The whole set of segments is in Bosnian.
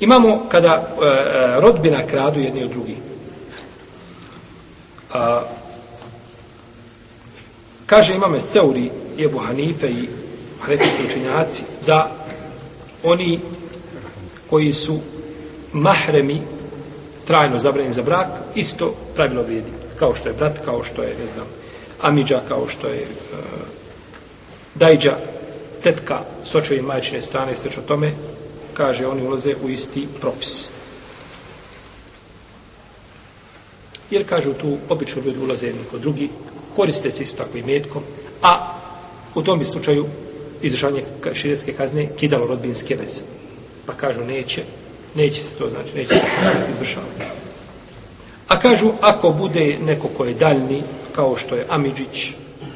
Imamo kada e, e rodbina kradu jedni od drugih. A, kaže imame Seuri i Ebu Hanife i Hanefijski učinjaci da oni koji su mahremi trajno zabranjeni za brak, isto pravilo vrijedi. Kao što je brat, kao što je, ne znam, Amidža, kao što je uh, Dajđa, tetka s očevim majčine strane i o tome, kaže, oni ulaze u isti propis. Jer, kažu, tu obično ljudi ulaze jedni kod drugi, koriste se isto tako i metkom, a u tom bi slučaju izrašavanje širetske kazne kidalo rodbinske veze. Pa kažu, neće, neće se to znači, neće se to izvršavati. A kažu, ako bude neko ko je daljni, kao što je Amidžić,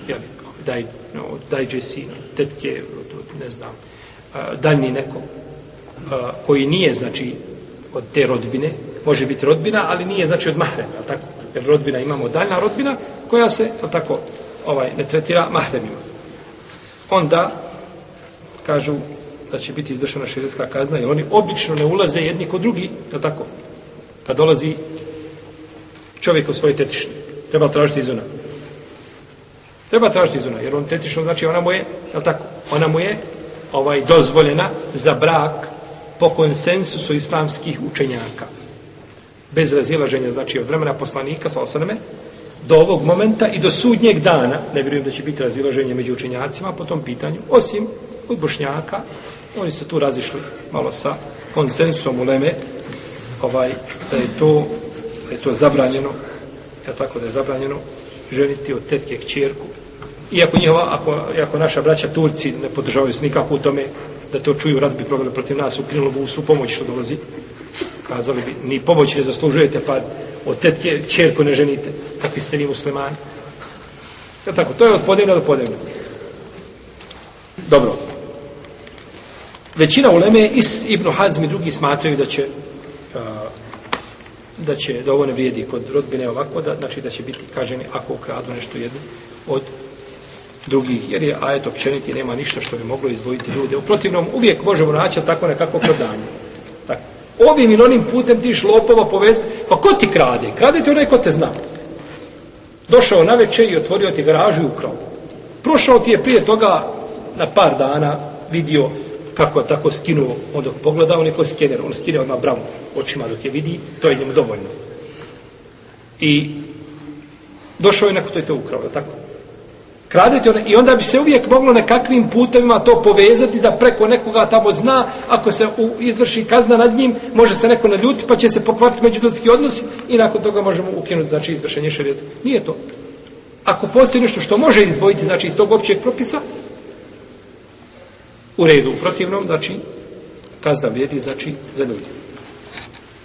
jeli, daj, no, dajđe sin, tetke, ne znam, daljni neko, koji nije, znači, od te rodbine, može biti rodbina, ali nije, znači, od mahrema, je tako? Jer rodbina imamo daljna rodbina, koja se, je tako, ovaj, ne tretira mahremima. Onda, kažu, da će biti izvršena širijska kazna, jer oni obično ne ulaze jedni kod drugi, je tako? Kad dolazi čovjek u svoje tetišne, treba tražiti izuna. Treba tražiti izuna, jer on tetišno, znači ona mu je, je tako? Ona mu je ovaj dozvoljena za brak po konsensusu islamskih učenjaka. Bez razilaženja, znači od vremena poslanika, sa osaname, do ovog momenta i do sudnjeg dana, ne vjerujem da će biti razilaženje među učenjacima po tom pitanju, osim od bošnjaka, oni su tu razišli malo sa konsensusom u Leme, ovaj, da je to, da je to zabranjeno, ja tako da je zabranjeno ženiti od tetke kćerku. Iako njihova, ako, ako naša braća Turci ne podržavaju se nikako u tome da to čuju, rat bi proveli protiv nas, ukrinulo bi u svu pomoć što dolazi. Kazali bi, ni pomoć ne zaslužujete, pa od tetke kćerku ne ženite, kakvi ste vi muslimani. Ja tako, to je od podnevna do podnevna. Dobro. Većina uleme is Ibn Hazm i drugi smatraju da će da će da ovo ne vrijedi kod rodbine ovako, da, znači da će biti kaženi ako ukradu nešto jedno od drugih, jer je ajet općeniti nema ništa što bi moglo izdvojiti ljude. U protivnom, uvijek možemo naći tako nekako prodanje. Tako. Ovim ili onim putem ti lopova povesti, pa ko ti krade? Krade ti onaj ko te zna. Došao na večer i otvorio ti garažu i ukrao. Prošao ti je prije toga na par dana vidio kako je tako skinuo on dok pogleda, on je ko skener, on skine odmah bravu očima dok je vidi, to je njemu dovoljno. I došao je neko to je to ukrao, tako? Kradete one, i onda bi se uvijek moglo nekakvim putevima to povezati da preko nekoga tamo zna, ako se u, izvrši kazna nad njim, može se neko naljuti, pa će se pokvariti međuljudski odnosi i nakon toga možemo ukinuti, znači, izvršenje šarijetske. Nije to. Ako postoji nešto što može izdvojiti, znači, iz tog općeg propisa, u redu, u protivnom, znači, kazna vrijedi, znači, za ljudi.